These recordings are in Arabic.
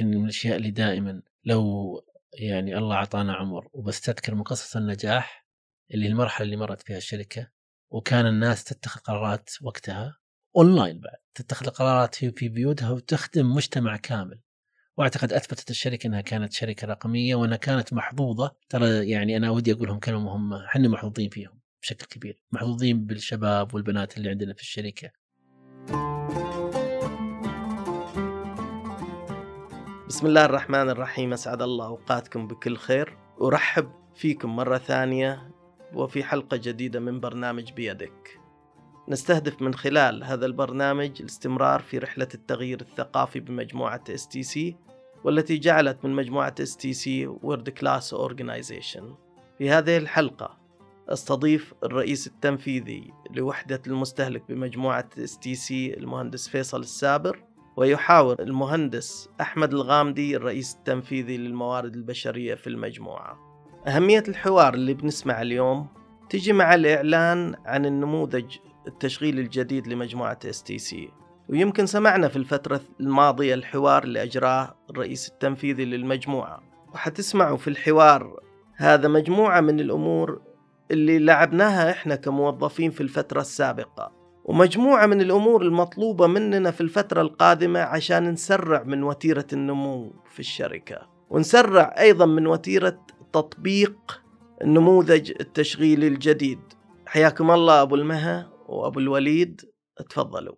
يمكن من الأشياء اللي دائما لو يعني الله أعطانا عمر وبستذكر من قصص النجاح اللي المرحلة اللي مرت فيها الشركة وكان الناس تتخذ قرارات وقتها أونلاين بعد تتخذ قرارات في بيوتها وتخدم مجتمع كامل. وأعتقد أثبتت الشركة إنها كانت شركة رقمية وإنها كانت محظوظة. ترى يعني أنا ودي أقول لهم كلمه مهمه إحنا محظوظين فيهم بشكل كبير. محظوظين بالشباب والبنات اللي عندنا في الشركة. بسم الله الرحمن الرحيم أسعد الله أوقاتكم بكل خير. أرحب فيكم مرة ثانية وفي حلقة جديدة من برنامج بيدك. نستهدف من خلال هذا البرنامج الاستمرار في رحلة التغيير الثقافي بمجموعة stc والتي جعلت من مجموعة stc world class organization في هذه الحلقة أستضيف الرئيس التنفيذي لوحدة المستهلك بمجموعة stc المهندس فيصل السابر. ويحاور المهندس أحمد الغامدي الرئيس التنفيذي للموارد البشرية في المجموعة. أهمية الحوار اللي بنسمع اليوم تجي مع الإعلان عن النموذج التشغيل الجديد لمجموعة سي ويمكن سمعنا في الفترة الماضية الحوار اللي أجراه الرئيس التنفيذي للمجموعة. وحتسمعوا في الحوار هذا مجموعة من الأمور اللي لعبناها إحنا كموظفين في الفترة السابقة. ومجموعة من الأمور المطلوبة مننا في الفترة القادمة عشان نسرع من وتيرة النمو في الشركة. ونسرع أيضا من وتيرة تطبيق النموذج التشغيلي الجديد. حياكم الله أبو المها وأبو الوليد. تفضلوا.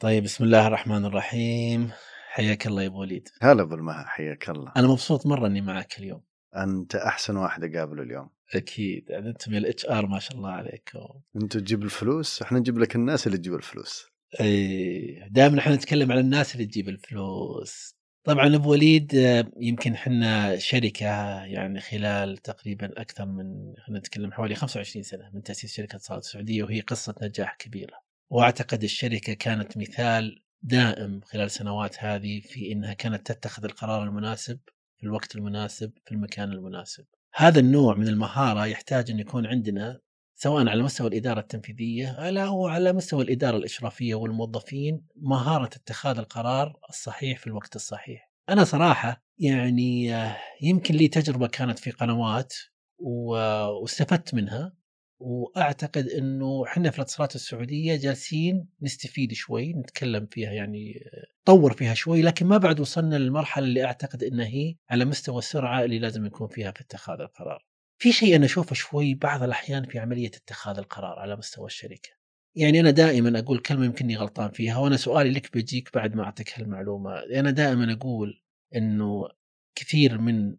طيب بسم الله الرحمن الرحيم. حياك الله يا أبو وليد. هلا أبو المها حياك الله. أنا مبسوط مرة إني معك اليوم. أنت أحسن واحد أقابله اليوم. أكيد. يعني أنت من ال HR ما شاء الله عليكم أنت تجيب الفلوس إحنا نجيب لك الناس اللي تجيب الفلوس. إي دائما إحنا نتكلم على الناس اللي تجيب الفلوس. طبعا أبو وليد يمكن إحنا شركة يعني خلال تقريبا أكثر من خلينا نتكلم حوالي 25 سنة من تأسيس شركة اتصالات السعودية وهي قصة نجاح كبيرة. وأعتقد الشركة كانت مثال دائم خلال السنوات هذه في إنها كانت تتخذ القرار المناسب في الوقت المناسب في المكان المناسب. هذا النوع من المهارة يحتاج أن يكون عندنا سواء على مستوى الإدارة التنفيذية أو على مستوى الإدارة الإشرافية والموظفين مهارة اتخاذ القرار الصحيح في الوقت الصحيح. أنا صراحة يعني يمكن لي تجربة كانت في قنوات واستفدت منها وأعتقد إنه إحنا في الاتصالات السعودية جالسين نستفيد شوي نتكلم فيها يعني طور فيها شوي لكن ما بعد وصلنا للمرحلة اللي أعتقد إنها هي على مستوى السرعة اللي لازم يكون فيها في اتخاذ القرار. في شيء أنا أشوفه شوي بعض الأحيان في عملية اتخاذ القرار على مستوى الشركة. يعني أنا دائما أقول كلمة يمكنني غلطان فيها وأنا سؤالي لك بيجيك بعد ما أعطيك هالمعلومة، أنا دائما أقول إنه كثير من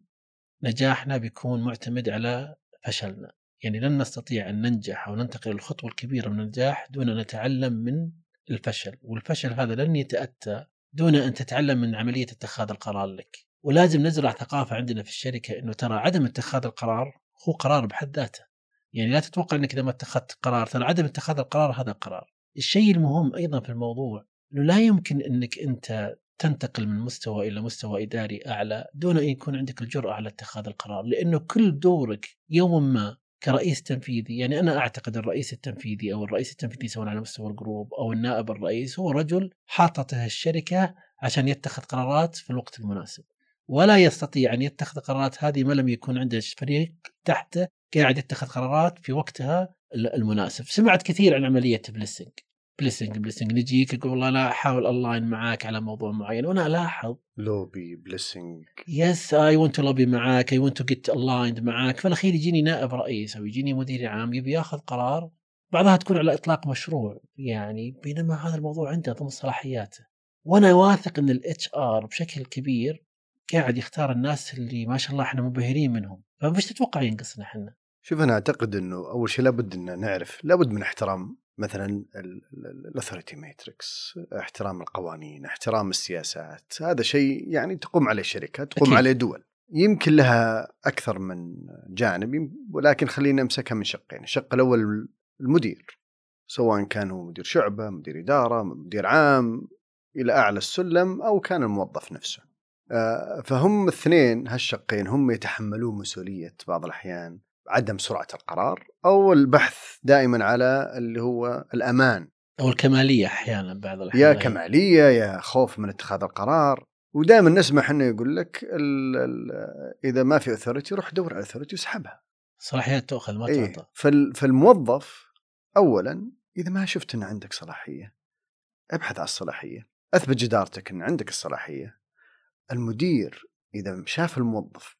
نجاحنا بيكون معتمد على فشلنا. يعني لن نستطيع أن ننجح أو ننتقل للخطوة الكبيرة من النجاح دون أن نتعلم من الفشل والفشل هذا لن يتأتى دون أن تتعلم من عملية اتخاذ القرار لك. ولازم نزرع ثقافة عندنا في الشركة أنه ترى عدم اتخاذ القرار هو قرار بحد ذاته. يعني لا تتوقع أنك إذا ما اتخذت قرار ترى عدم اتخاذ القرار هذا قرار. الشيء المهم أيضا في الموضوع أنه لا يمكن أنك أنت تنتقل من مستوى إلى مستوى إداري أعلى دون أن يكون عندك الجرأة على اتخاذ القرار، لأنه كل دورك يوما ما كرئيس تنفيذي يعني أنا أعتقد الرئيس التنفيذي أو الرئيس التنفيذي سواء على مستوى ال group أو النائب الرئيس هو رجل حاطته الشركة عشان يتخذ قرارات في الوقت المناسب. ولا يستطيع أن يتخذ قرارات هذه ما لم يكون عنده فريق تحته قاعد يتخذ قرارات في وقتها المناسب. سمعت كثير عن عملية blessing. blessing blessing. نجيك يقول والله أنا أحاول اونلاين معاك على موضوع معين. وأنا ألاحظ lobby blessing yes I want to lobby معاك. I want to get aligned معاك. في الأخير يجيني نائب رئيس أو يجيني مدير عام يبي ياخذ قرار. بعضها تكون على إطلاق مشروع يعني بينما هذا الموضوع عنده ضمن صلاحياته. وأنا واثق إن ال HR بشكل كبير قاعد يختار الناس اللي ما شاء الله إحنا منبهرين منهم. فمش تتوقع ينقصنا إحنا؟ شوف أنا أعتقد إنه أول شيء لابد إن نعرف لابد من احترام. مثلا الاثوريتي ماتريكس احترام القوانين احترام السياسات هذا شيء يعني تقوم عليه الشركات تقوم أكيد. عليه دول. يمكن لها أكثر من جانب ولكن خلينا نمسكها من شقين. الشق الأول المدير سواء كان هو مدير شعبة مدير إدارة مدير عام إلى أعلى السلم أو كان الموظف نفسه. فهم الاثنين هالشقين هم يتحملون مسؤولية بعض الأحيان. عدم سرعة القرار أو البحث دائما على اللي هو الأمان. أو الكمالية أحيانا بعض الأحيان يا كمالية يا خوف من اتخاذ القرار. ودائما نسمع إنه يقول لك ال ال إذا ما في اوثورتي روح دور على اوثورتي واسحبها. صلاحيات تؤخذ ما إيه. تعطى. فال فالموظف اولا إذا ما شفت إن عندك صلاحية ابحث عن الصلاحية. أثبت جدارتك إن عندك الصلاحية. المدير إذا شاف الموظف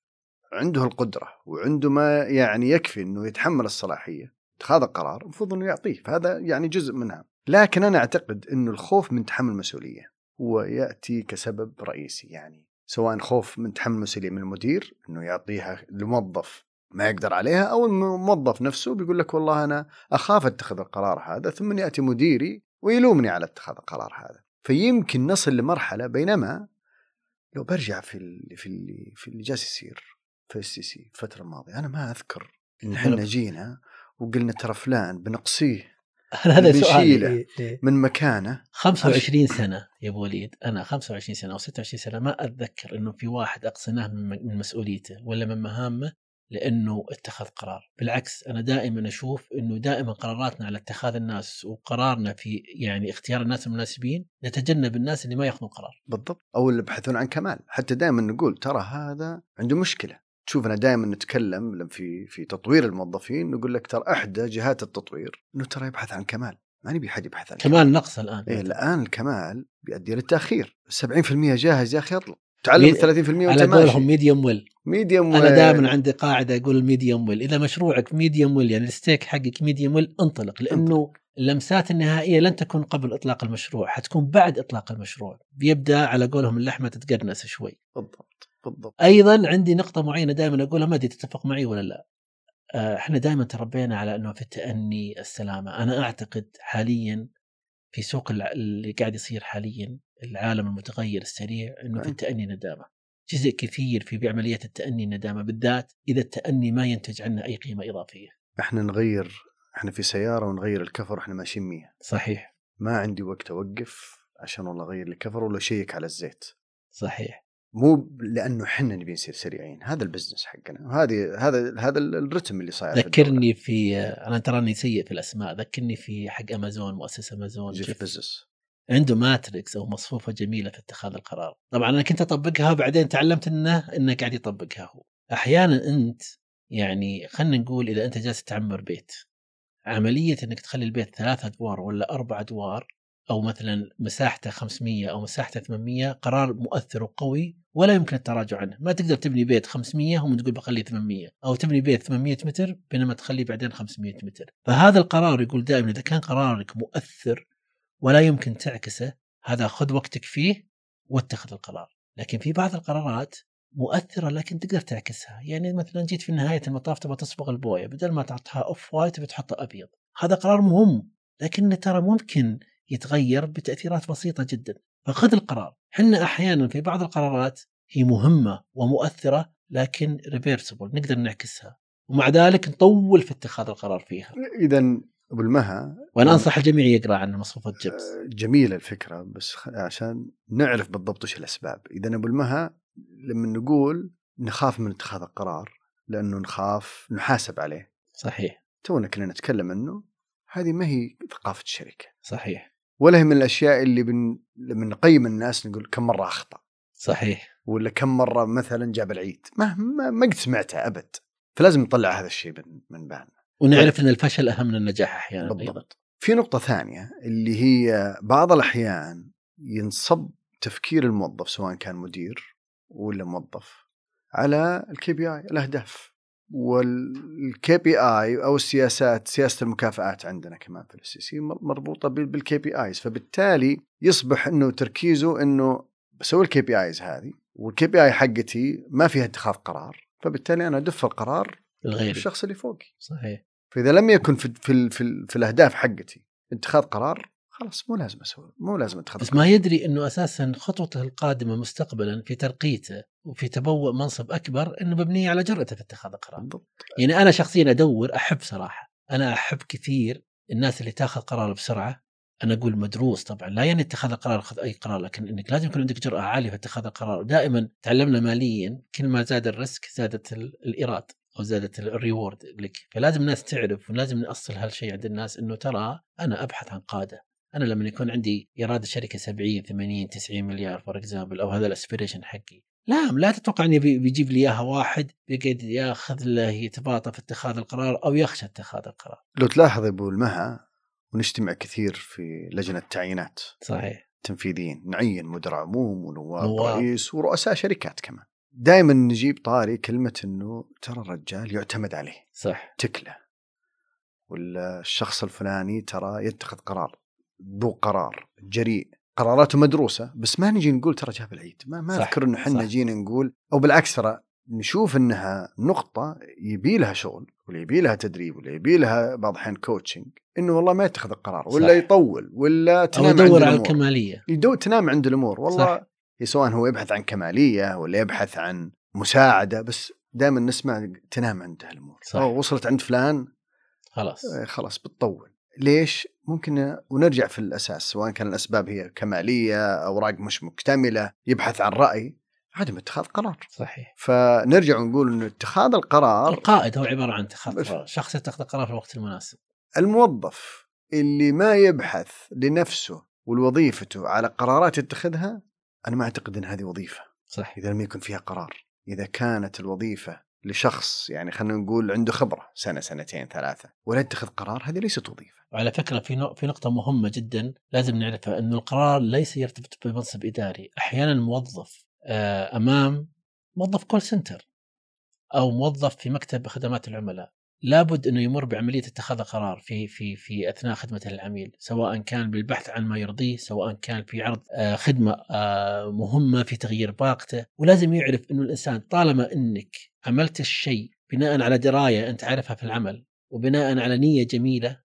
عنده القدرة وعنده ما يعني يكفي إنه يتحمل الصلاحية اتخاذ القرار المفروض إنه يعطيه فهذا يعني جزء منها. لكن أنا أعتقد إنه الخوف من تحمل المسؤولية هو يأتي كسبب رئيسي يعني سواء خوف من تحمل المسؤولية من المدير إنه يعطيها لموظف ما يقدر عليها أو الموظف نفسه بيقول لك والله أنا أخاف أتخذ القرار هذا ثم يأتي مديري ويلومني على اتخاذ القرار هذا. فيمكن نصل لمرحلة بينما لو برجع في اللي في اللي في اللي جالس يصير في السي سي الفترة الماضية أنا ما أذكر إن إحنا جينا وقلنا ترى فلان بنقصيه هذا. سؤالي إيه، إيه. من مكانه 25 سنة يا أبو وليد أنا 25 سنة أو 26 سنة ما أتذكر إنه في واحد اقصناه من من مسؤوليته ولا من مهامه لأنه اتخذ قرار، بالعكس أنا دائما أشوف إنه دائما قراراتنا على اتخاذ الناس وقرارنا في يعني اختيار الناس المناسبين نتجنب الناس اللي ما يأخذون قرار. بالضبط أو اللي يبحثون عن كمال حتى دائما نقول ترى هذا عنده مشكلة تشوفنا دائما نتكلم في في تطوير الموظفين نقول لك ترى أحدى جهات التطوير إنه ترى يبحث عن كمال. ما نبي حد يبحث عن كمال نقص الآن. إيه الآن الكمال بيؤدي للتاخير 70% جاهز يا أخي اطلق تعلم مي- 30% وانت على قولهم medium well medium أنا دائما عندي قاعدة أقول ال medium well إذا مشروعك medium well يعني الستيك حقك medium well انطلق. لأنه اللمسات النهائية لن تكون قبل إطلاق المشروع حتكون بعد إطلاق المشروع. بيبدأ على قولهم اللحمة تتقرنس شوي. بالضبط. بالضبط. أيضا عندي نقطة معينة دائما أقولها ما أدري تتفق معي ولا لا. آه، إحنا دائما تربينا على إنه في التاني السلامة. أنا أعتقد حاليا في سوق اللي قاعد يصير حاليا العالم المتغير السريع إنه في. التاني ندامة. جزء كثير في عمليه التأني ندامه بالذات إذا التأني ما ينتج عنه أي قيمة إضافية. إحنا نغير إحنا في سيارة ونغير الكفر إحنا ماشيين 100 صحيح. ما عندي وقت أوقف عشان والله أغير لي كفر ولا أشيك على الزيت. صحيح. مو لأنه إحنا نبي نصير سريعين. هذا ال business حقنا. وهذه هذا هذا الرتم اللي صاير في. ذكرني في أنا تراني سيء في الأسماء. ذكرني في حق امازون مؤسسه امازون جيف بيزوس عنده matrix أو مصفوفة جميلة في اتخاذ القرار. طبعا أنا كنت أطبقها وبعدين تعلمت إنه إنه قاعد يطبقها هو. أحيانا أنت يعني خلينا نقول إذا أنت جالس تعمر بيت عملية إنك تخلي البيت ثلاث أدوار ولا أربع أدوار أو مثلا مساحته 500 أو مساحته 800 قرار مؤثر وقوي ولا يمكن التراجع عنه، ما تقدر تبني بيت 500 ومن تقول بخليه 800 أو تبني بيت 800 متر بينما تخليه بعدين 500 متر، فهذا القرار يقول دائما إذا كان قرارك مؤثر ولا يمكن تعكسه هذا خذ وقتك فيه واتخذ القرار. لكن في بعض القرارات مؤثرة لكن تقدر تعكسها. يعني مثلا جيت في نهاية المطاف تبغى تصبغ البوية بدل ما تعطيها off white بتحطها أبيض. هذا قرار مهم لكن ترى ممكن يتغير بتأثيرات بسيطة جدا. فخذ القرار. حنا أحيانا في بعض القرارات هي مهمة ومؤثرة لكن reversible نقدر نعكسها. ومع ذلك نطول في اتخاذ القرار فيها. اذا أبو المها وأنا أنصح الجميع يقرأ عن مصفوفة جيبس جميلة الفكرة بس خ- عشان نعرف بالضبط وش الأسباب. إذا أبو المها لما نقول نخاف من اتخاذ القرار لأنه نخاف نحاسب عليه. صحيح. تونا كنا نتكلم أنه هذه ما هي ثقافة الشركة. صحيح. ولا هي من الأشياء اللي بن... لما نقيم الناس نقول كم مرة أخطأ. صحيح. ولا كم مرة مثلا جاب العيد. ما ما, ما قد سمعتها أبد. فلازم نطلع هذا الشيء من من بالنا. ونعرف إن الفشل أهم من النجاح أحيانا بالضبط. في نقطة ثانية اللي هي بعض الأحيان ينصب تفكير الموظف سواء كان مدير ولا موظف على ال KPI الأهداف. وال KPI أو السياسات سياسة المكافآت عندنا كمان في STC مربوطة بال KPIs فبالتالي يصبح إنه تركيزه إنه بسوي ال KPIs هذه وال KPI حقتي ما فيها اتخاذ قرار فبالتالي أنا أدف القرار الغير للشخص اللي فوقي. صحيح. فإذا لم يكن في في في, في الأهداف حقتي اتخاذ قرار خلاص مو لازم أسوي مو لازم أتخذ بس قرار. ما يدري إنه أساسا خطوته القادمة مستقبلا في ترقيته وفي تبوء منصب أكبر إنه مبنيه على جرأته في اتخاذ القرار بالضبط. يعني أنا شخصيا أدور أحب صراحة أنا أحب كثير الناس اللي تاخذ قرار بسرعة. أنا أقول مدروس طبعا لا يعني اتخاذ القرار خذ أي قرار لكن إنك لازم يكون عندك جرأة عالية في اتخاذ القرار. دائما تعلمنا ماليا كل ما زاد ال risk زادت ال- الإيراد أو زادت ال reward لك. فلازم الناس تعرف ولازم نأصل هالشيء عند الناس إنه ترى أنا أبحث عن قادة. أنا لما يكون عندي إيراد الشركة 70 80 90 مليار for example أو هذا ال aspiration حقي لا لا تتوقع بي- بيجيب لي إياها واحد بيقعد ياخذ له يتباطأ في اتخاذ القرار أو يخشى اتخاذ القرار. لو تلاحظ أبو المها ونجتمع كثير في لجنة تعيينات صحيح. تنفيذيين نعين مدراء عموم ونواب نواب. رئيس ورؤساء شركات كمان. دائما نجيب طاري كلمة إنه ترى الرجال يعتمد عليه. صح. تكله. ولا الشخص الفلاني ترى يتخذ قرار. ذو قرار جريء. قراراته مدروسة بس ما نجي نقول ترى جاب العيد ما ما أذكر انه إحنا. جينا نقول أو بالعكس ترى نشوف إنها نقطة يبي لها شغل ولا يبي لها تدريب ولا يبي لها بعض الأحيان كوتشنج إنه والله ما يتخذ القرار ولا صح. يطول ولا تنام عند يدور على الكمالية يدو تنام عند الأمور والله صح. سواء هو يبحث عن كمالية ولا يبحث عن مساعدة بس دائما نسمع تنام عند الأمور صح. أو وصلت عند فلان خلاص آه، خلاص بتطول ليش؟ ممكن ونرجع في الأساس سواء كان الأسباب هي كمالية أوراق مش مكتملة يبحث عن رأي عدم اتخاذ قرار. صحيح. فنرجع ونقول انه اتخاذ القرار القائد هو عبارة عن اتخاذ قرار شخص يتخذ القرار في الوقت المناسب. الموظف اللي ما يبحث لنفسه ولوظيفته على قرارات يتخذها أنا ما أعتقد إن هذه وظيفة. صح إذا لم يكن فيها قرار إذا كانت الوظيفة لشخص يعني خلينا نقول عنده خبرة سنة سنتين ثلاثة ولا يتخذ قرار هذه ليست وظيفة. وعلى فكرة في في نقطة مهمة جدا لازم نعرفها إنه القرار ليس يرتبط بمنصب إداري. أحيانا موظف آه، أمام موظف كول سنتر أو موظف في مكتب خدمات العملاء. لابد إنه يمر بعملية اتخاذ قرار في في في أثناء خدمته للعميل سواء كان بالبحث عن ما يرضيه سواء كان في عرض آه، خدمة آه، مهمة في تغيير باقته. ولازم يعرف إنه الإنسان طالما إنك عملت الشيء بناء على دراية أنت عارفها في العمل وبناء على نية جميلة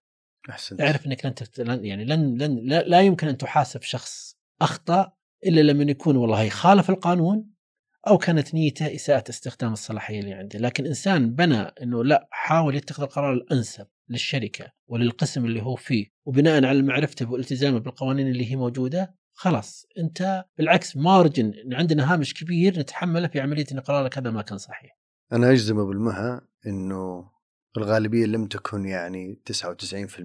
أحسنت. اعرف إنك لن تفت... لن يعني لن لن لا, لا يمكن أن تحاسب شخص أخطأ إلا لما يكون والله خالف القانون أو كانت نيته اساءه استخدام الصلاحية اللي عنده، لكن إنسان بنى إنه لا حاول يتخذ القرار الأنسب للشركة وللقسم اللي هو فيه وبناء على معرفته والتزامه بالقوانين اللي هي موجودة خلاص أنت بالعكس مارجن عندنا هامش كبير نتحمله في عملية إن قرارك هذا ما كان صحيح. أنا أجزم بالمها إنه الغالبية لم تكن يعني 99%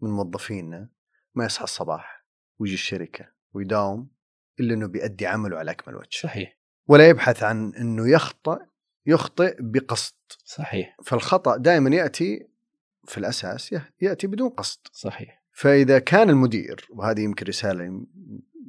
من موظفينا ما يصحى الصباح ويجي الشركة ويداوم إلا إنه بيأدي عمله على أكمل وجه. صحيح. ولا يبحث عن إنه يخطئ يخطئ بقصد. صحيح. فالخطأ دائما يأتي في الأساس يأتي بدون قصد. صحيح. فإذا كان المدير وهذه يمكن رسالة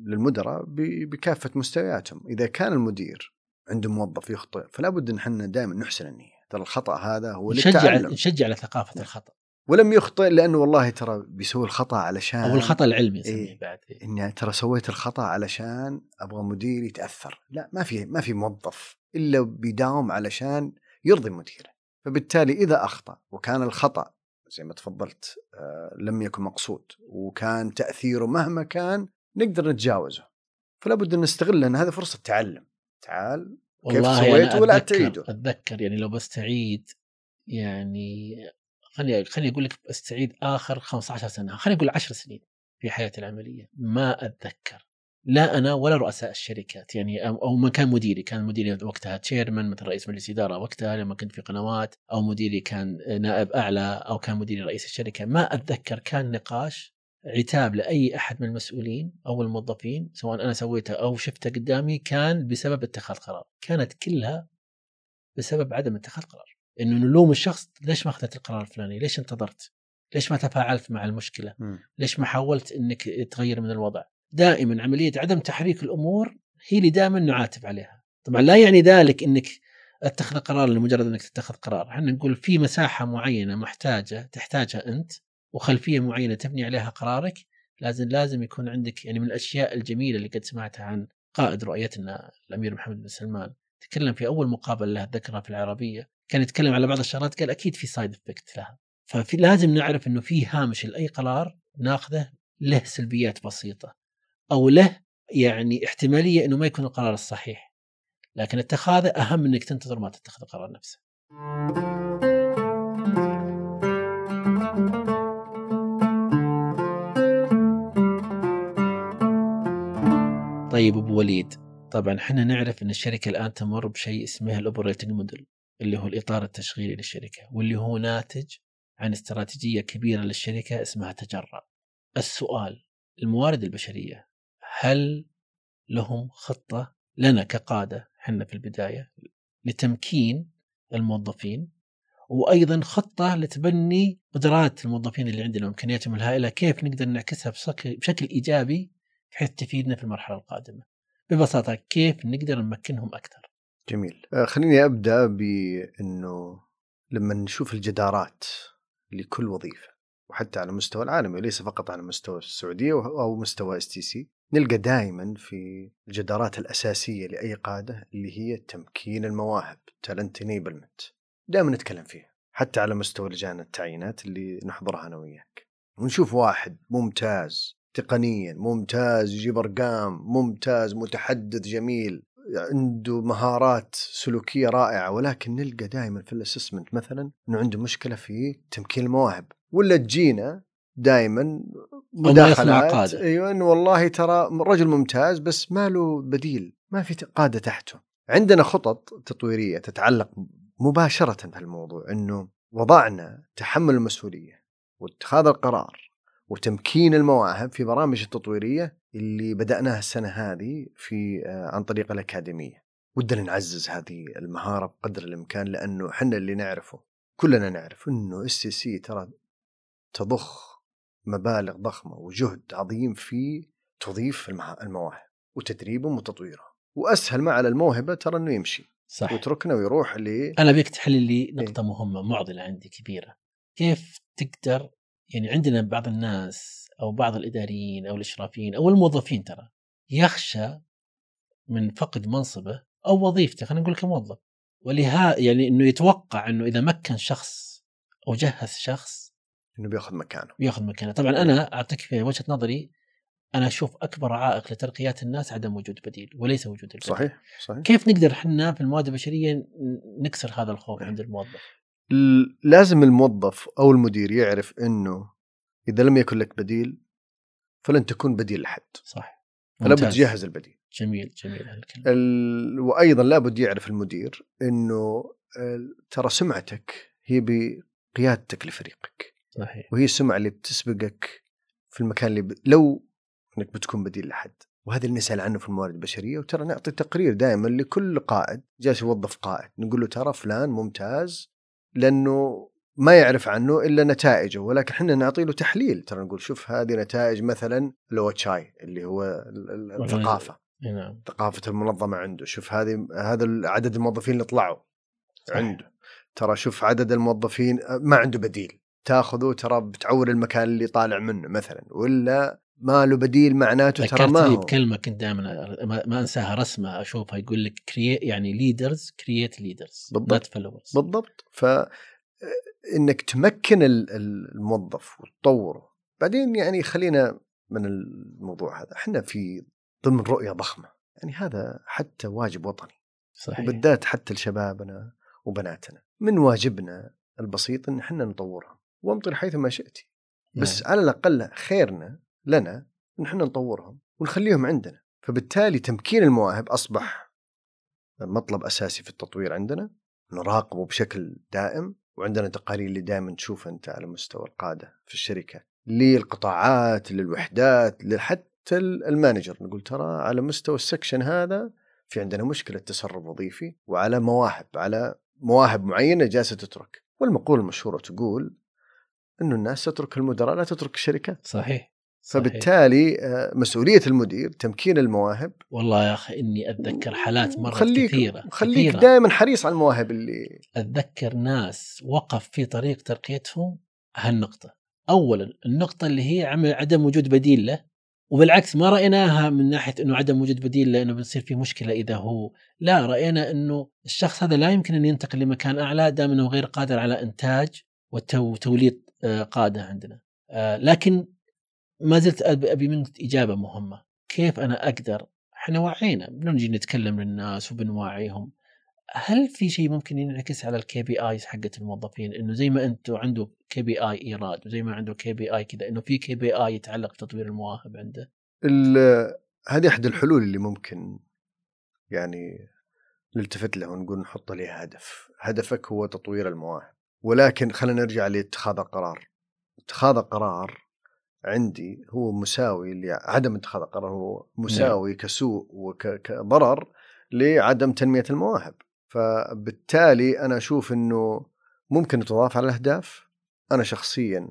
للمدراء بكافة مستوياتهم. إذا كان المدير عنده موظف يخطئ فلا بد إن إحنا دائما نحسن النية. ترى الخطأ هذا هو نشجع للتعلم نشجع على ثقافة الخطأ. ولم يخطئ لأنه والله ترى بيسوي الخطأ علشان أو الخطأ العلمي إيه. بعد إني ترى سويت الخطأ علشان أبغى مديري يتأثر لا ما في ما في موظف إلا بيداوم علشان يرضي مديره فبالتالي إذا أخطأ وكان الخطأ زي ما تفضلت آه لم يكن مقصود وكان تأثيره مهما كان نقدر نتجاوزه فلا بد أن نستغل لأن هذا فرصة تعلم تعال والله سويت أنا ولا تعيده؟ أتذكر يعني لو بستعيد يعني خليني خليني أقول لك بستعيد آخر 15 سنة خليني أقول 10 سنين في حياتي العملية. ما أتذكر. لا أنا ولا رؤساء الشركات يعني أو من كان مديري كان مديري وقتها تشيرمان مثل رئيس مجلس إدارة وقتها لما كنت في قنوات أو مديري كان نائب أعلى أو كان مديري رئيس الشركة. ما أتذكر كان نقاش عتاب لأي أحد من المسؤولين أو الموظفين سواء أنا سويته أو شفته قدامي كان بسبب اتخاذ قرار. كانت كلها بسبب عدم اتخاذ قرار. إنه نلوم الشخص ليش ما أخذت القرار الفلاني؟ ليش انتظرت؟ ليش ما تفاعلت مع المشكلة. ليش ما حاولت إنك تغير من الوضع؟ دائما عملية عدم تحريك الأمور هي اللي دائما نعاتب عليها. طبعا لا يعني ذلك إنك اتخذ قرار لمجرد إنك تتخذ قرار. إحنا نقول في مساحة معينة محتاجة تحتاجها أنت وخلفية معينة تبني عليها قرارك لازم لازم يكون عندك يعني من الأشياء الجميلة اللي قد سمعتها عن قائد رؤيتنا الأمير محمد بن سلمان. تكلم في أول مقابلة له ذكرها في العربية. كان يتكلم على بعض الشغلات قال أكيد في side effect لها. ففي لازم نعرف إنه في هامش لأي قرار ناخذه له سلبيات بسيطة أو له يعني احتمالية إنه ما يكون القرار الصحيح. لكن اتخاذه أهم من إنك تنتظر ما تتخذ القرار نفسه طيب أبو وليد طبعا إحنا نعرف إن الشركة الآن تمر بشيء اسمه الاوبريتنج موديل اللي هو الإطار التشغيلي للشركة واللي هو ناتج عن استراتيجية كبيرة للشركة اسمها تجرأ. السؤال الموارد البشرية هل لهم خطة لنا كقادة إحنا في البداية لتمكين الموظفين وأيضا خطة لتبني قدرات الموظفين اللي عندنا وإمكانياتهم الهائلة كيف نقدر نعكسها بشكل إيجابي بحيث تفيدنا في المرحلة القادمة. ببساطة كيف نقدر نمكنهم أكثر. جميل. آه، خليني أبدأ بإنه لما نشوف الجدارات لكل وظيفة وحتى على مستوى العالمي وليس فقط على مستوى السعودية أو مستوى STC نلقى دائما في الجدارات الأساسية لأي قادة اللي هي تمكين المواهب talent enablement دائما نتكلم فيها حتى على مستوى لجان التعيينات اللي نحضرها أنا وياك. ونشوف واحد ممتاز تقنيا ممتاز يجيب أرقام ممتاز متحدث جميل. عنده مهارات سلوكية رائعة ولكن نلقى دائما في الأسسمنت مثلا إنه عنده مشكلة في تمكين المواهب ولا تجينا دائما مداخلات أيوه إنه والله ترى رجل ممتاز بس ما له بديل ما في قادة تحته. عندنا خطط تطويرية تتعلق مباشرة في الموضوع إنه وضعنا تحمل المسؤولية واتخاذ القرار وتمكين المواهب في برامج التطويرية اللي بدأناها السنة هذه في عن طريق الأكاديمية. ودنا نعزز هذه المهارة بقدر الإمكان لأنه حنا اللي نعرفه كلنا نعرف أنه إس سي ترى تضخ مبالغ ضخمة وجهد عظيم في تضيف المواهب وتدريبهم وتطويرهم. وأسهل ما على الموهبة ترى أنه يمشي صح. ويتركنا ويروح ل أنا بيك تحل لي نقطة إيه؟ مهمة معضلة عندي كبيرة. كيف تقدر يعني عندنا بعض الناس أو بعض الإداريين أو الإشرافيين أو الموظفين ترى يخشى من فقد منصبه أو وظيفته خلينا نقول كموظف. ولها يعني إنه يتوقع إنه إذا مكن شخص أو جهز شخص إنه بيأخذ مكانه. بيأخذ مكانه. طبعا أنا أعطيك في وجهة نظري أنا أشوف أكبر عائق لترقيات الناس عدم وجود بديل وليس وجود البديل. صحيح صحيح. كيف نقدر إحنا في الموارد البشرية نكسر هذا الخوف عند الموظف؟ لازم الموظف أو المدير يعرف إنه إذا لم يكن لك بديل فلن تكون بديل لحد. صح. فلا بد تجهز البديل. جميل جميل هالكلام. ال... وأيضا لابد يعرف المدير إنه ترى سمعتك هي بقيادتك لفريقك. صحيح. وهي السمعة اللي بتسبقك في المكان اللي ب... لو إنك بتكون بديل لحد. وهذا اللي نسال عنه في الموارد البشرية وترى نعطي تقرير دائما لكل قائد جالس يوظف قائد. نقول له ترى فلان ممتاز لأنه ما يعرف عنه إلا نتائجه ولكن إحنا نعطي له تحليل. ترى نقول شوف هذه نتائج مثلا لو تشاي اللي هو الثقافة. نعم. ثقافة المنظمة عنده. شوف هذه هذا عدد الموظفين اللي طلعوا صحيح. عنده. ترى شوف عدد الموظفين ما عنده بديل. تاخذه ترى بتعور المكان اللي طالع منه مثلا ولا ما له بديل معناته ترى ما هو. بكلمة كنت دائما ما أنساها رسمة أشوفها يقول لك create يعني leaders create leaders بالضبط. بالضبط. ف إنك تمكن الموظف وتطوره. بعدين يعني خلينا من الموضوع هذا. إحنا في ضمن رؤية ضخمة. يعني هذا حتى واجب وطني. صحيح. وبالذات حتى لشبابنا وبناتنا. من واجبنا البسيط إن إحنا نطورهم. وامطر حيث ما شئت. بس نعم. على الأقل خيرنا لنا ان إحنا نطورهم ونخليهم عندنا. فبالتالي تمكين المواهب أصبح مطلب أساسي في التطوير عندنا نراقبه بشكل دائم وعندنا تقارير اللي دائما تشوفها أنت على مستوى القادة في الشركة للقطاعات للوحدات حتى ال manager. نقول ترى على مستوى ال section هذا في عندنا مشكلة تسرب وظيفي وعلى مواهب على مواهب معينة جالسة تترك. والمقولة المشهورة تقول إنه الناس تترك المدراء لا تترك الشركات. صحيح. فبالتالي آه، مسؤولية المدير تمكين المواهب. والله يا أخي إني أتذكر حالات مره خليك كثيرة خليك دائما حريص على المواهب اللي أتذكر ناس وقف في طريق ترقيتهم هالنقطة. اولا النقطة اللي هي عدم وجود بديل له وبالعكس ما رأيناها من ناحية إنه عدم وجود بديل لأنه بتصير في مشكلة إذا هو. لا رأينا إنه الشخص هذا لا يمكن أن ينتقل لمكان أعلى دام إنه غير قادر على إنتاج وتوليد آه، قادة عندنا. آه، لكن ما زلت أبي منك إجابة مهمة. كيف أنا أقدر؟ إحنا وعينا بنجي نتكلم للناس وبنوعيهم. هل في شيء ممكن ينعكس على ال KPIs حقت الموظفين؟ إنه زي ما أنتم عنده KPI إيراد وزي ما عنده KPI كذا إنه في KPI يتعلق بتطوير المواهب عنده؟ هذه أحد الحلول اللي ممكن يعني نلتفت له ونقول نحط له هدف. هدفك هو تطوير المواهب. ولكن خلينا نرجع لاتخاذ القرار. اتخاذ القرار عندي هو مساوي لعدم اتخاذ القرار هو مساوي نعم. كسوء وكضرر لعدم تنمية المواهب. فبالتالي أنا أشوف إنه ممكن تضاف على الأهداف. أنا شخصيا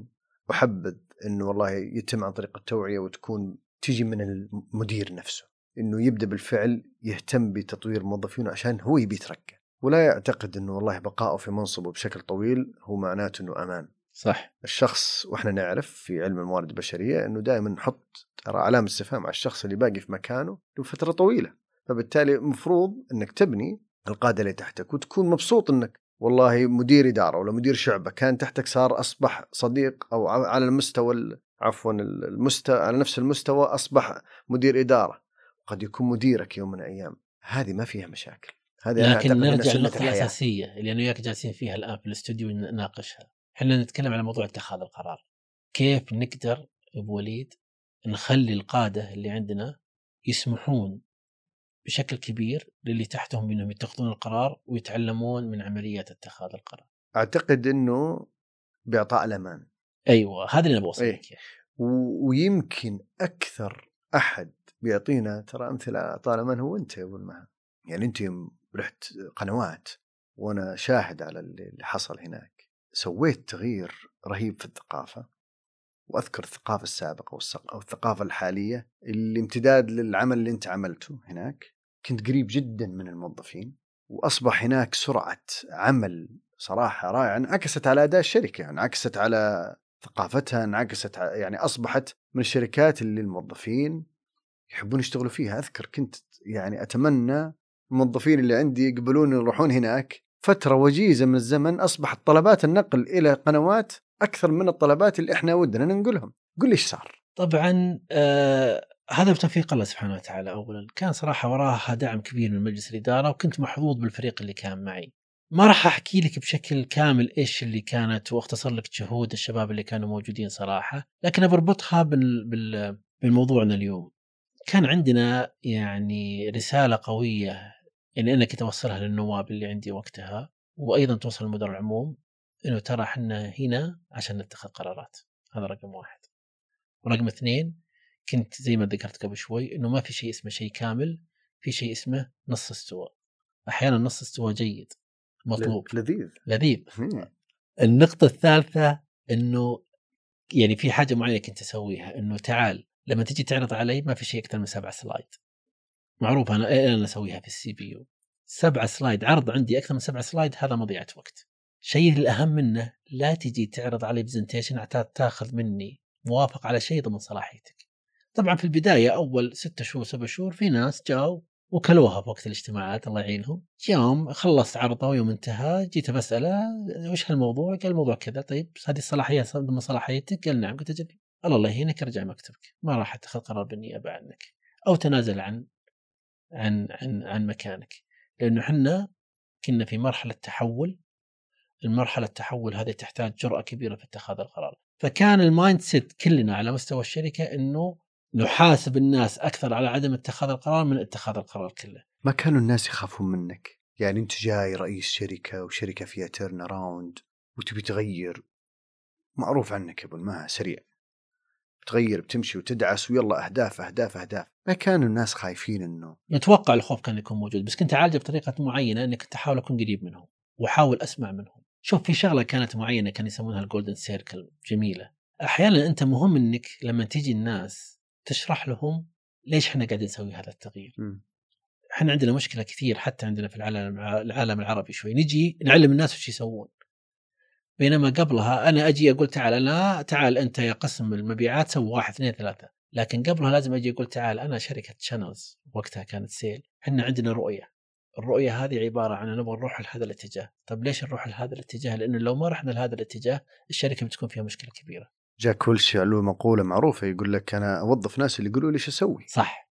أحبذ إنه والله يتم عن طريق التوعية وتكون تيجي من المدير نفسه إنه يبدأ بالفعل يهتم بتطوير موظفينه عشان هو يبي يترقى ولا يعتقد إنه والله بقائه في منصبه بشكل طويل هو معناته إنه أمان. صح. الشخص وإحنا نعرف في علم الموارد البشرية إنه دائما نحط ترى علامة استفهام على الشخص اللي باقي في مكانه لفترة طويلة. فبالتالي المفروض إنك تبني القادة اللي تحتك وتكون مبسوط إنك والله مدير إدارة ولا مدير شعبة كان تحتك صار أصبح صديق أو على المستوى عفوا المستوى على نفس المستوى أصبح مدير إدارة. قد يكون مديرك يوم من الأيام. هذه ما فيها مشاكل. هذه لكن نرجع للنقطة الأساسية اللي أنا وياك جالسين فيها الآن في الاستوديو نناقشها إحنا نتكلم على موضوع اتخاذ القرار كيف نقدر أبو وليد نخلي القادة اللي عندنا يسمحون بشكل كبير للي تحتهم إنهم يتخذون القرار ويتعلمون من عمليات اتخاذ القرار. أعتقد إنه بإعطاء الأمان. أيوه هذا اللي أنا بوصل أيه. ويمكن أكثر أحد بيعطينا ترى أمثلة أعطاء الأمان هو أنت يا أبو المها. يعني أنت يوم رحت قنوات وأنا شاهد على اللي حصل هناك. سويت تغيير رهيب في الثقافة وأذكر الثقافة السابقة أو الثقافة الحالية اللي امتداد للعمل اللي أنت عملته هناك. كنت قريب جدا من الموظفين وأصبح هناك سرعة عمل صراحة رائعة انعكست على أداء الشركة انعكست على ثقافتها انعكست يعني أصبحت من الشركات اللي الموظفين يحبون يشتغلوا فيها. أذكر كنت يعني أتمنى الموظفين اللي عندي يقبلون يروحون هناك فترة وجيزة من الزمن أصبحت طلبات النقل إلى قنوات أكثر من الطلبات اللي إحنا ودنا ننقلهم. قل إيش صار؟ طبعا آه هذا بتوفيق الله سبحانه وتعالى. اولا كان صراحة وراها دعم كبير من مجلس الإدارة وكنت محظوظ بالفريق اللي كان معي. ما راح أحكي لك بشكل كامل إيش اللي كانت وأختصر لك جهود الشباب اللي كانوا موجودين صراحة لكن بربطها بال... بال... بالموضوعنا اليوم. كان عندنا يعني رسالة قوية يعني أنا كنت اوصلها للنواب اللي عندي وقتها وأيضا توصل لمدير العموم إنه ترى إحنا هنا عشان نتخذ قرارات. هذا رقم واحد. ورقم اثنين كنت زي ما ذكرت قبل شوي إنه ما في شيء اسمه شيء كامل في شيء اسمه نص استوى. أحيانا نص استوى جيد مطلوب. لذيذ. لذيذ. النقطة الثالثة إنه يعني في حاجة معينة كنت أسويها إنه تعال لما تجي تعرض علي ما في شيء أكثر من سبع slide. معروف أنا أنا أسويها في ال CBU. سبع slide عرض عندي أكثر من سبع slide هذا مضيعه وقت. الشيء الأهم منه لا تجي تعرض علي presentation حتى تاخذ مني موافق على شيء ضمن صلاحيتك. طبعا في البداية أول ستة شهور سبع شهور في ناس جاوا وكلوها في وقت الاجتماعات الله يعينهم. يوم خلصت عرضه ويوم انتهى جيت بسأله وش هالموضوع؟ قال الموضوع كذا. طيب هذه الصلاحية ضمن صلاحيتك؟ قال نعم قلت أجل الله يهينك أرجع مكتبك. ما راح أتخذ قرار بالنيابه عنك. أو تنازل عن عن عن عن مكانك. لأنه إحنا كنا في مرحلة تحول. المرحلة التحول هذه تحتاج جرأة كبيرة في اتخاذ القرار. فكان ال mindset كلنا على مستوى الشركة إنه نحاسب الناس أكثر على عدم اتخاذ القرار من اتخاذ القرار كله. ما كانوا الناس يخافون منك؟ يعني أنت جاي رئيس شركة وشركة فيها turnaround وتبي تغير. معروف عنك أبو المها سريع. بتغير بتمشي وتدعس ويلا أهداف أهداف أهداف. ما كانوا الناس خايفين إنه نتوقع الخوف كان يكون موجود بس كنت أعالجه بطريقة معينة اني كنت أحاول أكون قريب منهم وأحاول أسمع منهم. شوف في شغلة كانت معينة كانوا يسمونها الجولدن سيركل جميلة. أحيانا أنت مهم إنك لما تيجي الناس تشرح لهم ليش إحنا قاعدين نسوي هذا التغيير. إحنا عندنا مشكلة كثير حتى عندنا في العالم العالم العربي شوي. نجي نعلم الناس وش يسوون. بينما قبلها أنا أجي أقول تعال أنا تعال أنت يا قسم المبيعات سوي واحد اثنين ثلاثة. لكن قبلها لازم أجي أقول تعال أنا شركة Channels وقتها كانت Sale إحنا عندنا رؤية. الرؤية هذه عبارة عن نبغى نروح لهذا الاتجاه. طب ليش نروح لهذا الاتجاه؟ لأنه لو ما رحنا لهذا الاتجاه الشركة بتكون فيها مشكلة كبيرة. جاك ويلش له مقولة معروفة يقول لك أنا أوظف ناس اللي يقولوا لي إيش أسوي. صح.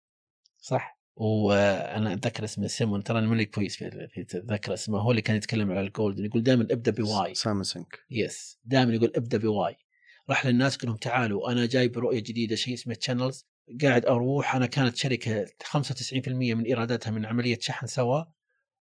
صح. وأنا أتذكر اسمه سيمون ترى ماني كويس في أتذكر اسمه هو اللي كان يتكلم على ال gold يقول دائما ابدأ ب why. سايمون سينك yes دائما يقول ابدأ ب why. راح للناس قال لهم تعالوا أنا جاي برؤيه جديدة شيء اسمه Channels قاعد أروح أنا كانت شركة 95% من إيراداتها من عملية شحن سوا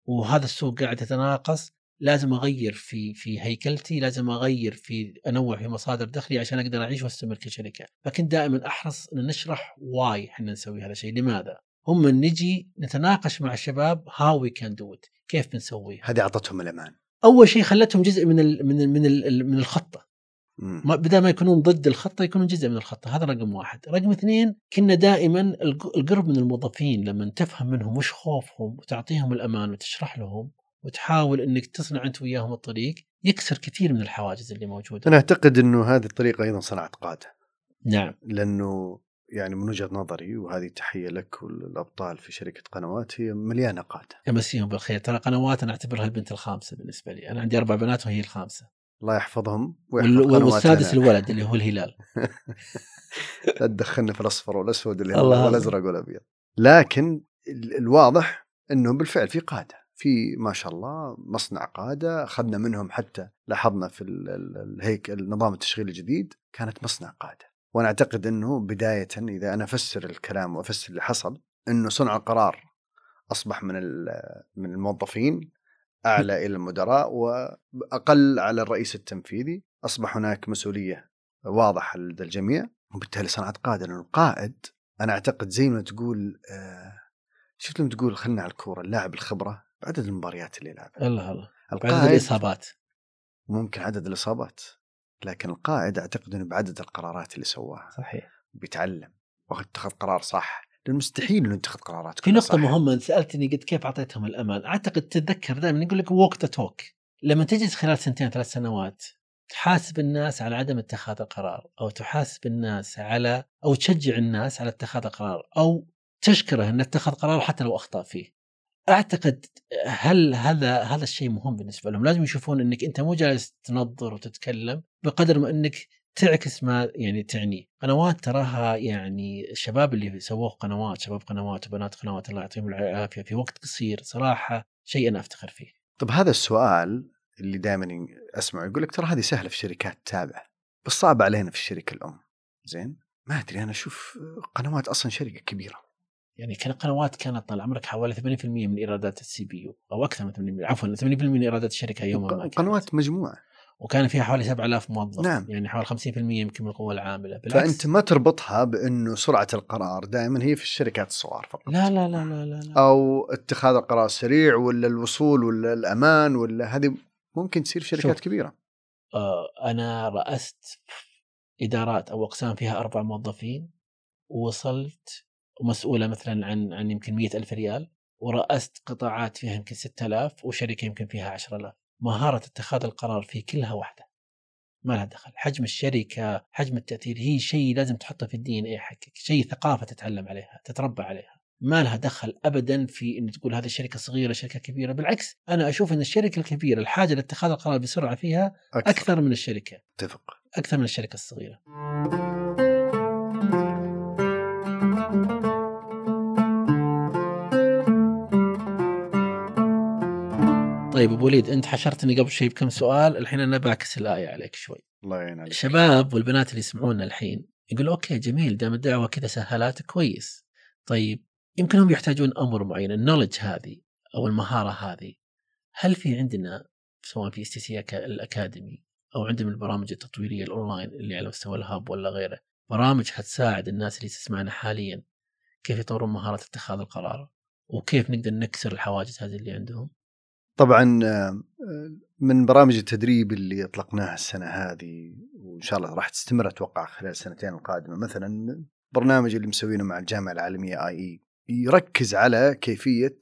وهذا السوق قاعد يتناقص. لازم أغير في في هيكلتي لازم أغير في أنوع في مصادر دخلي عشان أقدر أعيش وأستمر كشركة. فكنت دائما أحرص إن نشرح why إحنا نسوي هذا الشيء. لماذا؟ هم نجي نتناقش مع الشباب how we can do كيف بنسوي هذه أعطتهم الأمان. أول شيء خلتهم جزء من ال من ال من ال من الخطة. ما- بدل ما يكونون ضد الخطة يكونون جزء من الخطة. هذا رقم واحد. رقم اثنين كنا دائما الق- القرب من الموظفين لما تفهم منهم وش خوفهم وتعطيهم الأمان وتشرح لهم وتحاول إنك تصنع أنت وياهم الطريق يكسر كثير من الحواجز اللي موجودة. أنا أعتقد إنه هذه الطريقة أيضا صنعت قادة. نعم. لأنه يعني من وجهة نظري وهذه تحية لك والابطال في شركة قنوات هي مليانة قاده يمسيهم بالخير. ترى قنوات أنا أعتبرها البنت الخامسة بالنسبة لي. أنا عندي أربع بنات وهي الخامسة. الله يحفظهم ويحفظ والسادس. الولد اللي هو الهلال. لا تدخلنا في الأصفر والأسود اللي الله. الازرق والابيض لكن ال- الواضح انه بالفعل في قادة. في ما شاء الله مصنع قادة. أخذنا منهم حتى لاحظنا في ال- ال- الهيك النظام التشغيل الجديد كانت مصنع قادة. وأنا أعتقد إنه بدايه إذا أنا أفسر الكلام وأفسر اللي حصل إنه صنع القرار أصبح من من الموظفين أعلى إلى المدراء وأقل على الرئيس التنفيذي. أصبح هناك مسؤولية واضحة لدى الجميع وبالتالي صنعت قاده لأنه القائد أنا أعتقد زي ما تقول آه شفت لما تقول خلنا على الكورة اللاعب الخبرة بعدد المباريات اللي يلعبها. الله الله. القائد الإصابات. ممكن عدد الإصابات. لكن القائد أعتقد إنه بعدد القرارات اللي سواها صحيح. بيتعلم. واتخذ قرار صح. لأنه مستحيل إنه يتخذ قرارات في نقطة صح. مهمة أنت سألتني قد كيف أعطيتهم الأمان، أعتقد تتذكر دائما يقول لك ووك ذا توك، لما تجلس خلال سنتين ثلاث سنوات تحاسب الناس على عدم اتخاذ القرار، أو تحاسب الناس على أو تشجع الناس على اتخاذ القرار، أو تشكره أنه اتخذ قرار حتى لو أخطأ فيه. أعتقد هل هذا هذا الشيء مهم بالنسبة لهم، لازم يشوفون أنك أنت مو جالس تنظر وتتكلم بقدر ما أنك تعكس ما يعني تعنيه قنوات تراها يعني الشباب اللي سووه قنوات شباب قنوات وبنات قنوات الله يعطيهم العافية في وقت قصير صراحة شيء أنا أفتخر فيه. طب هذا السؤال اللي دائما أسمعه يقول لك ترى هذه سهلة في شركات تابعة بس صعبة علينا في الشركة الأم. زين؟ ما أدري أنا أشوف قنوات أصلا شركة كبيرة. يعني كان قنوات كانت طال عمرك حوالي 80% من إيرادات ال CBU أو أكثر من 80% عفوا 80% من إيرادات الشركة يوما ما. قنوات مجموعة وكان فيها حوالي 7000 موظف نعم. يعني حوالي 50% يمكن من القوة العاملة بالعكس فأنت ما تربطها بأنه سرعة القرار دائما هي في الشركات الصغار فقط لا لا لا لا لا, لا. أو اتخاذ القرار سريع ولا الوصول ولا الأمان ولا هذه ممكن تصير في شركات شوف. كبيرة آه أنا رأست إدارات أو أقسام فيها أربع موظفين ووصلت ومسؤولة مثلا عن عن يمكن مئة ألف ريال ورأست قطاعات فيها يمكن 6000 وشركة يمكن فيها 10000 مهارة اتخاذ القرار في كلها واحدة. ما لها دخل. حجم الشركة حجم التأثير هي شيء لازم تحطه في الدي إن اي حقك شيء ثقافة تتعلم عليها تتربى عليها. ما لها دخل ابدا في ان تقول هذه شركه صغيرة شركة كبيرة. بالعكس أنا أشوف إن الشركة الكبيرة الحاجة لاتخاذ القرار بسرعة فيها أكثر, أكثر من الشركة. أتفق. أكثر من الشركة الصغيرة. طيب أبو وليد أنت حشرتني قبل شوي بكم سؤال الحين أنا بعكس الآية عليك شوي. الله يعين عليك الشباب والبنات اللي يسمعونا الحين يقولوا okay جميل دام الدعوة كذا سهلات كويس. طيب يمكن هم يحتاجون أمر معين ال knowledge هذه أو المهارة هذه. هل في عندنا سواء في STC ال academy أو عندنا البرامج التطويرية الأونلاين اللي على مستوى ال hub ولا غيره برامج حتساعد الناس اللي تسمعنا حاليا كيف يطورون مهاره اتخاذ القرار وكيف نقدر نكسر الحواجز هذه اللي عندهم؟ طبعا آه، من برامج التدريب اللي أطلقناها السنة هذه وإن شاء الله راح تستمر أتوقع خلال السنتين القادمة مثلا برنامج اللي مسوينه مع الجامعة العالمية آي إي يركز على كيفية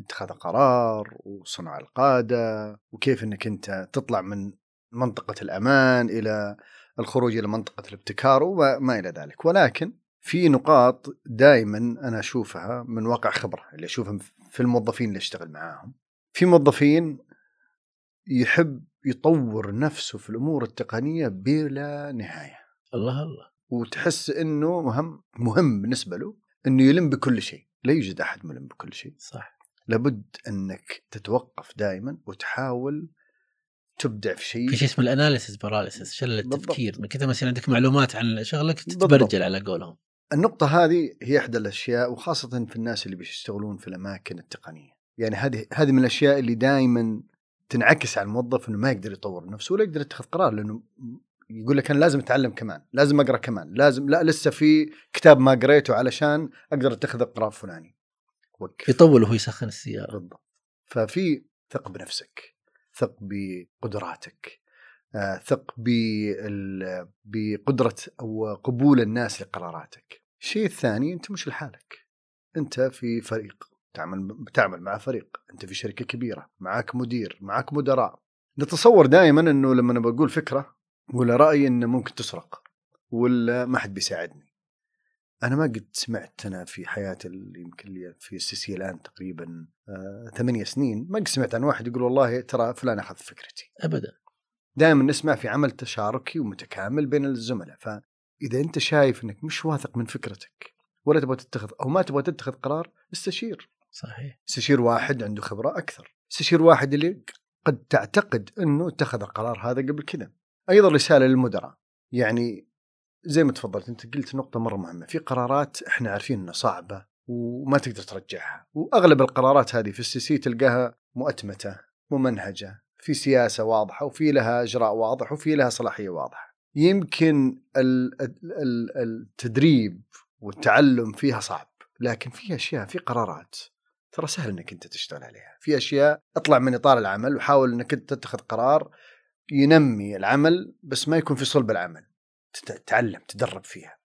اتخاذ قرار وصنع القادة وكيف إنك أنت تطلع من منطقة الأمان إلى الخروج إلى منطقة الابتكار وما إلى ذلك. ولكن في نقاط دائما أنا أشوفها من واقع خبرة اللي اشوفها في الموظفين اللي أشتغل معاهم. في موظفين يحب يطور نفسه في الأمور التقنية بلا نهاية. الله الله. وتحس إنه مهم مهم بالنسبة له إنه يلم بكل شيء. لا يوجد أحد ملم بكل شيء. صح. لابد إنك تتوقف دائما وتحاول تبدع في شيء. في شيء اسمه الأناليسيس باراليسيس شلل بالضبط. التفكير. من كثر ما يصير عندك معلومات عن شغلك. تتبرجل على قولهم. النقطة هذه هي إحدى الأشياء وخاصة في الناس اللي بيشتغلون في الأماكن التقنية. يعني هذه هذه من الأشياء اللي دائما تنعكس على الموظف إنه ما يقدر يطور نفسه ولا يقدر يتخذ قرار لأنه يقول لك أنا لازم أتعلم كمان، لازم أقرأ كمان، لازم لا لسه في كتاب ما قريته علشان أقدر أتخذ القرار الفلاني. وقف يطول وهو يسخن السيارة بالضبط. ففي ثق بنفسك، ثق بقدراتك، آه، ثق بال- بقدرة أو قبول الناس لقراراتك. الشيء الثاني أنت مش لحالك. أنت في فريق تعمل تعمل مع فريق، أنت في شركة كبيرة، معك مدير، معك مدراء. نتصور دائما إنه لما أنا بقول فكرة ولا رايي إنه ممكن تسرق ولا ما حد بيساعدني. أنا ما قد سمعت أنا في حياتي اللي يمكن لي في السي سي الآن تقريبا آه، ثمانية سنين ما قد سمعت عن واحد يقول والله ترى فلان أخذ فكرتي. ابدا دائما نسمع في عمل تشاركي ومتكامل بين الزملاء فإذا أنت شايف إنك مش واثق من فكرتك ولا تبغى تتخذ أو ما تبغى تتخذ قرار استشير صحيح. استشير واحد عنده خبرة أكثر. استشير واحد اللي قد تعتقد إنه اتخذ القرار هذا قبل كذا. أيضا رسالة للمدراء. يعني زي ما تفضلت أنت قلت نقطة مرة مهمة. في قرارات إحنا عارفين إنها صعبة وما تقدر ترجعها. وأغلب القرارات هذه في STC تلقاها مؤتمتة ممنهجة في سياسة واضحة وفي لها إجراء واضح وفي لها صلاحية واضحة. يمكن ال- ال- ال- التدريب والتعلم فيها صعب لكن في أشياء في قرارات. ترى سهل إنك أنت تشتغل عليها. في أشياء اطلع من إطار العمل وحاول إنك أنت تتخذ قرار ينمي العمل بس ما يكون في صلب العمل. تت- تتعلم تدرب فيها.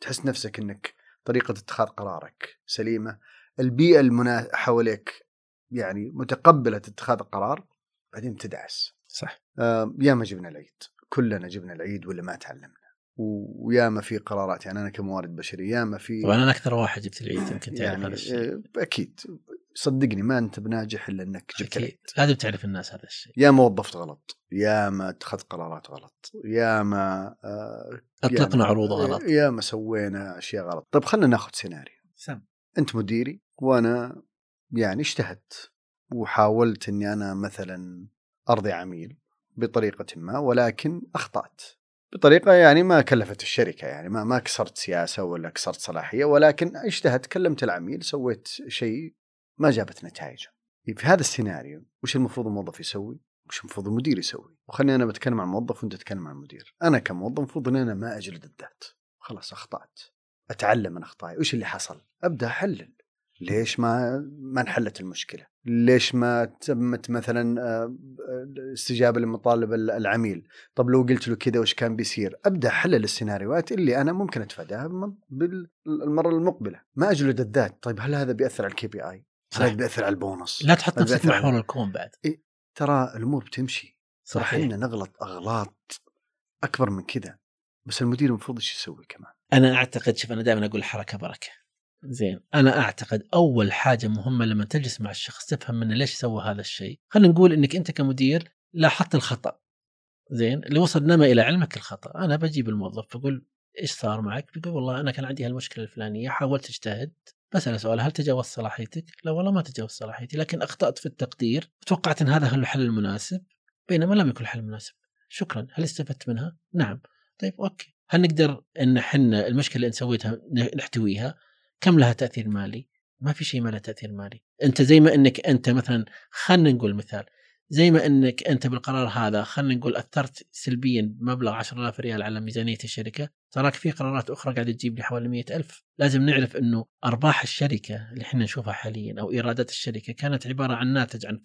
تحس نفسك إنك طريقة اتخاذ قرارك سليمة. البيئة المنا حواليك يعني متقبلة اتخاذ القرار بعدين تدعس. صح. آه، ياما جبنا العيد. كلنا جبنا العيد ولا ما تعلمنا. و- وياما في قرارات. يعني أنا كموارد بشري ياما في طبعا أنا أكثر واحد جبت العيد يمكن تعرف يعني هذا الشيء. آه، أكيد. صدقني ما أنت بناجح إلا إنك جبت أكيد. العيد. لازم تعرف الناس هذا الشيء. يا ما وظفت غلط يا ما اتخذت قرارات غلط يا ما آه، أطلقنا عروض غلط. يا ما سوينا أشياء غلط. طيب خلينا ناخذ سيناريو. سم. أنت مديري وأنا يعني اجتهدت وحاولت إني أنا مثلا أرضي عميل بطريقة ما ولكن أخطأت. بطريقة يعني ما كلفت الشركة يعني ما ما كسرت سياسة ولا كسرت صلاحية ولكن اجتهدت كلمت العميل سويت شيء ما جابت نتائج في هذا السيناريو وش المفروض الموظف يسوي؟ وش المفروض المدير يسوي؟ وخليني أنا بتكلم عن الموظف وأنت تتكلم عن المدير. أنا كموظف المفروض إن أنا ما أجلد الذات. خلاص أخطأت. أتعلم من أخطائي، وش اللي حصل؟ أبدأ أحلل. ليش ما ما انحلت المشكلة؟ ليش ما تمت مثلا آه، استجابة لمطالب ال- العميل؟ طب لو قلت له كذا وش كان بيصير؟ أبدأ أحلل السيناريوهات اللي أنا ممكن أتفاداها بالم- بالمرة المقبلة، ما أجلد الذات، طيب هل هذا بيأثر على ال KPI؟ هل صح. هذا بياثر على البونص؟ لا تحط نفسك محور الكون بعد. ترى الأمور بتمشي. صحيح. إحنا نغلط أغلاط أكبر من كذا بس المدير المفروض إيش يسوي كمان؟ أنا أعتقد شوف أنا دائما أقول حركة بركة. زين أنا أعتقد أول حاجة مهمة لما تجلس مع الشخص تفهم منه ليش سوى هذا الشيء. خلينا نقول إنك أنت كمدير لاحظت الخطأ. زين اللي وصل نما إلى علمك الخطأ. أنا بجيب الموظف بقول إيش صار معك؟ بيقول والله أنا كان عندي هالمشكلة الفلانية حاولت أجتهد بسأل سؤال هل تجاوزت صلاحيتك؟ لا والله ما تجاوزت صلاحيتي لكن أخطأت في التقدير. وتوقعت إن هذا هو الحل المناسب بينما لم يكن الحل المناسب شكرا. هل استفدت منها؟ نعم. طيب okay. هل نقدر إن إحنا المشكلة اللي سويتها نحتويها؟ كم لها تأثير مالي؟ ما في شيء ما له تأثير مالي، أنت زي ما إنك أنت مثلا خلينا نقول مثال زي ما إنك أنت بالقرار هذا خلينا نقول أثرت سلبيا بمبلغ 10000 ريال على ميزانية الشركة، تراك في قرارات أخرى قاعدة تجيب لي حوالي 100000 لازم نعرف إنه أرباح الشركة اللي إحنا نشوفها حاليا أو إيرادات الشركة كانت عبارة عن ناتج عن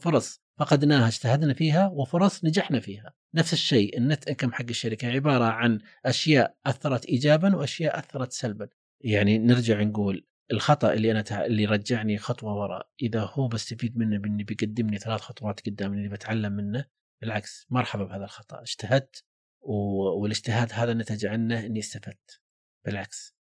فرص فقدناها اجتهدنا فيها وفرص نجحنا فيها، نفس الشيء ال net income حق الشركة عبارة عن أشياء أثرت ايجابا وأشياء أثرت سلبا. يعني نرجع نقول الخطأ اللي أنا. اللي رجعني خطوة وراء إذا هو بستفيد منه بإني بيقدمني ثلاث خطوات قدام اللي بتعلم منه بالعكس مرحبا بهذا الخطأ اجتهدت. والاجتهاد هذا نتج عنه إني استفدت بالعكس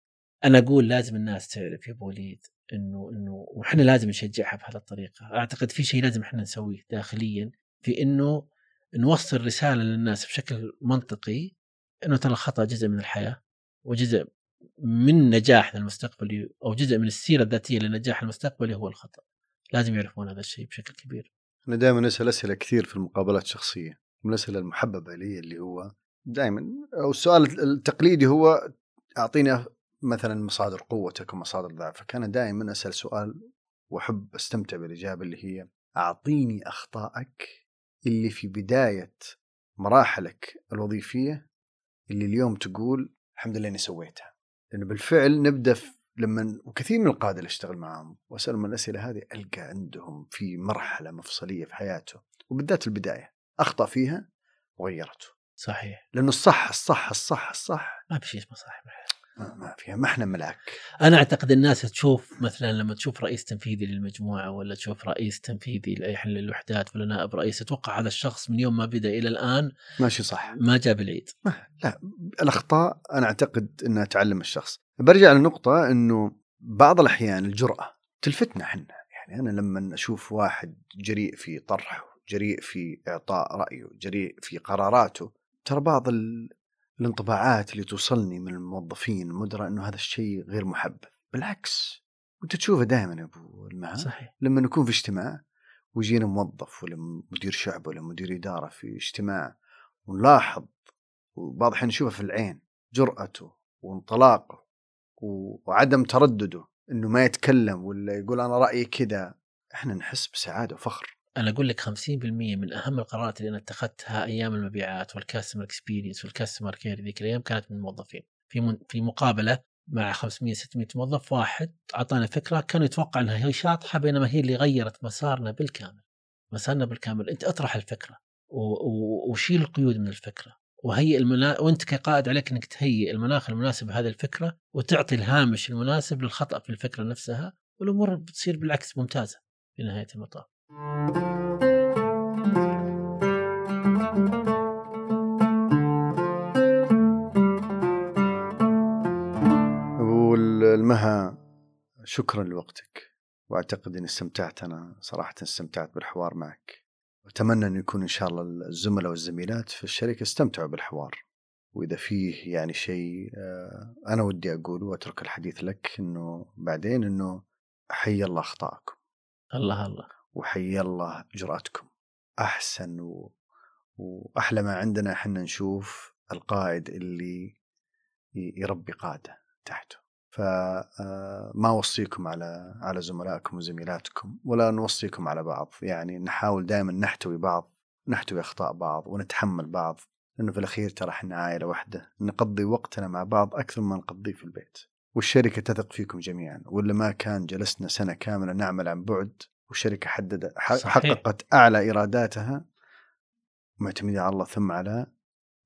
أنا أقول لازم الناس تعرف يا أبو وليد إنه إنه وإحنا لازم نشجعها بهذه الطريقة أعتقد في شيء لازم إحنا نسويه داخليا في إنه نوصل رسالة للناس بشكل منطقي إنه ترى الخطأ جزء من الحياة وجزء من نجاحنا المستقبلي أو جزء من السيرة الذاتية للنجاح المستقبلي هو الخطأ. لازم يعرفون هذا الشيء بشكل كبير. أنا دائما أسأل أسئلة كثير في المقابلات الشخصية من الأسئلة المحببة لي اللي هو دائما أو السؤال التقليدي هو أعطيني مثلا مصادر قوتك ومصادر ضعفك أنا دائما أسأل سؤال وأحب أستمتع بالإجابة اللي هي أعطيني أخطائك اللي في بداية مراحلك الوظيفية اللي اليوم تقول الحمد لله إني سويتها لأنه بالفعل نبدأ في لما وكثير من القادة اللي أشتغل معاهم وأسألهم الأسئلة هذه ألقى عندهم في مرحلة مفصلية في حياته وبالذات البداية أخطأ فيها وغيرته صحيح. لأنه الصح الصح الصح الصح. ما في شيء اسمه صح. ما, ما فيها ما إحنا ملاك. أنا أعتقد الناس تشوف مثلا لما تشوف رئيس تنفيذي للمجموعة ولا تشوف رئيس تنفيذي لأي حل الوحدات ولا نائب رئيس أتوقع هذا الشخص من يوم ما بدأ إلى الآن ماشي صح. ما جاب العيد. ما لا الأخطاء أنا أعتقد إنها تعلم الشخص. برجع للنقطه إنه بعض الأحيان الجرأة تلفتنا إحنا. يعني أنا لما أشوف واحد جريء في طرح جريء في إعطاء رأيه جريء في قراراته ترى بعض ال... الانطباعات اللي توصلني من الموظفين المدراء إنه هذا الشيء غير محبب. بالعكس وأنت تشوفه دائما يا أبو المها صحيح. لما نكون في اجتماع ويجينا موظف ولا مدير شعب ولا مدير إدارة في اجتماع ونلاحظ وبعض الأحيان نشوفه في العين جرأته وانطلاقه وعدم تردده إنه ما يتكلم ولا يقول أنا رأيي كذا إحنا نحس بسعادة وفخر. أنا أقول لك 50% من أهم القرارات اللي أنا اتخذتها أيام المبيعات وال customer experience وال customer care ذيك الأيام كانت من الموظفين في من في مقابلة مع 500 600 موظف واحد أعطانا فكرة كان يتوقع إنها هي شاطحة بينما هي اللي غيرت مسارنا بالكامل. مسارنا بالكامل. أنت اطرح الفكرة وشيل القيود من الفكرة. وهيئ المنا... وأنت كقائد عليك إنك تهيئ المناخ المناسب لهذه الفكرة وتعطي الهامش المناسب للخطأ في الفكرة نفسها والأمور بتصير بالعكس ممتازة في نهاية المطاف. والمها شكرا لوقتك. وأعتقد إني استمتعت أنا صراحة استمتعت بالحوار معك. واتمنى انه يكون إن شاء الله الزملاء والزميلات في الشركة استمتعوا بالحوار. وإذا فيه يعني شيء آه، أنا ودي أقوله وأترك الحديث لك إنه بعدين إنه حي الله اخطائكم الله الله. وحي الله جرأتكم أحسن و... وأحلى ما عندنا إحنا نشوف القائد اللي يربي قادة تحته. فما آه، أوصيكم على على زملائكم وزميلاتكم ولا نوصيكم على بعض. يعني نحاول دائما نحتوي بعض نحتوي أخطاء بعض ونتحمل بعض. لأنه في الأخير ترى إحنا عائلة واحدة. نقضي وقتنا مع بعض أكثر ما نقضيه في البيت. والشركة تثق فيكم جميعا. ولا ما كان جلسنا سنة كاملة نعمل عن بعد والشركة حددت حققت أعلى إيراداتها معتمدة على الله ثم على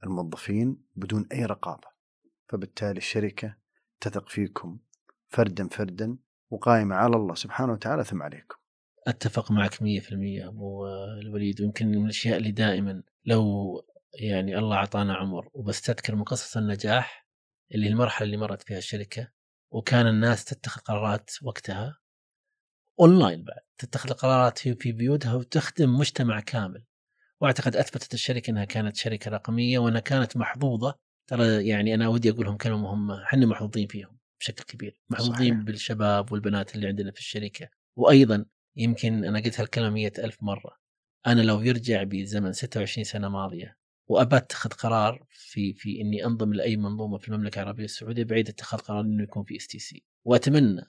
الموظفين بدون أي رقابة. فبالتالي الشركة تثق فيكم فردا فردا وقائمة على الله سبحانه وتعالى ثم عليكم. أتفق معك 100% أبو الوليد. ويمكن من الأشياء اللي دائما لو يعني الله أعطانا عمر وبستذكر من قصص النجاح اللي المرحلة اللي مرت فيها الشركة وكان الناس تتخذ قرارات وقتها أونلاين بعد تتخذ قرارات في بيوتها وتخدم مجتمع كامل. وأعتقد أثبتت الشركة إنها كانت شركة رقمية وإنها كانت محظوظة. ترى يعني أنا ودي أقول لهم كلمه مهمه إحنا محظوظين فيهم بشكل كبير. محظوظين صحيح. بالشباب والبنات اللي عندنا في الشركة. وأيضا يمكن أنا قلت هالكلمه مية ألف مرة. أنا لو يرجع بي زمن 26 سنة ماضية وأبى أتخذ قرار في في إني انضم لأي منظومة في المملكة العربية السعودية بعيد اتخاذ قرار إنه يكون في STC وأتمنى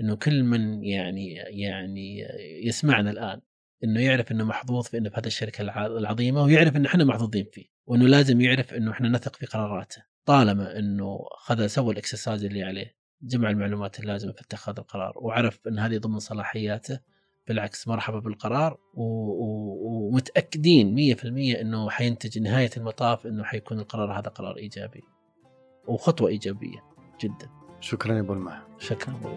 إنه كل من يعني يعني يسمعنا الآن إنه يعرف إنه محظوظ في إنه في هذه الشركة العظيمة ويعرف انه إحنا محظوظين فيه وإنه لازم يعرف إنه إحنا نثق في قراراته. طالما إنه خذ سوى الإكسسايز اللي عليه جمع المعلومات اللازمة في اتخاذ القرار وعرف إن هذه ضمن صلاحياته بالعكس مرحبا بالقرار ومتأكدين 100% إنه حينتج نهاية المطاف إنه حيكون القرار هذا قرار إيجابي وخطوة إيجابية جدا. شكرا يا أبو الماء شكرا أبو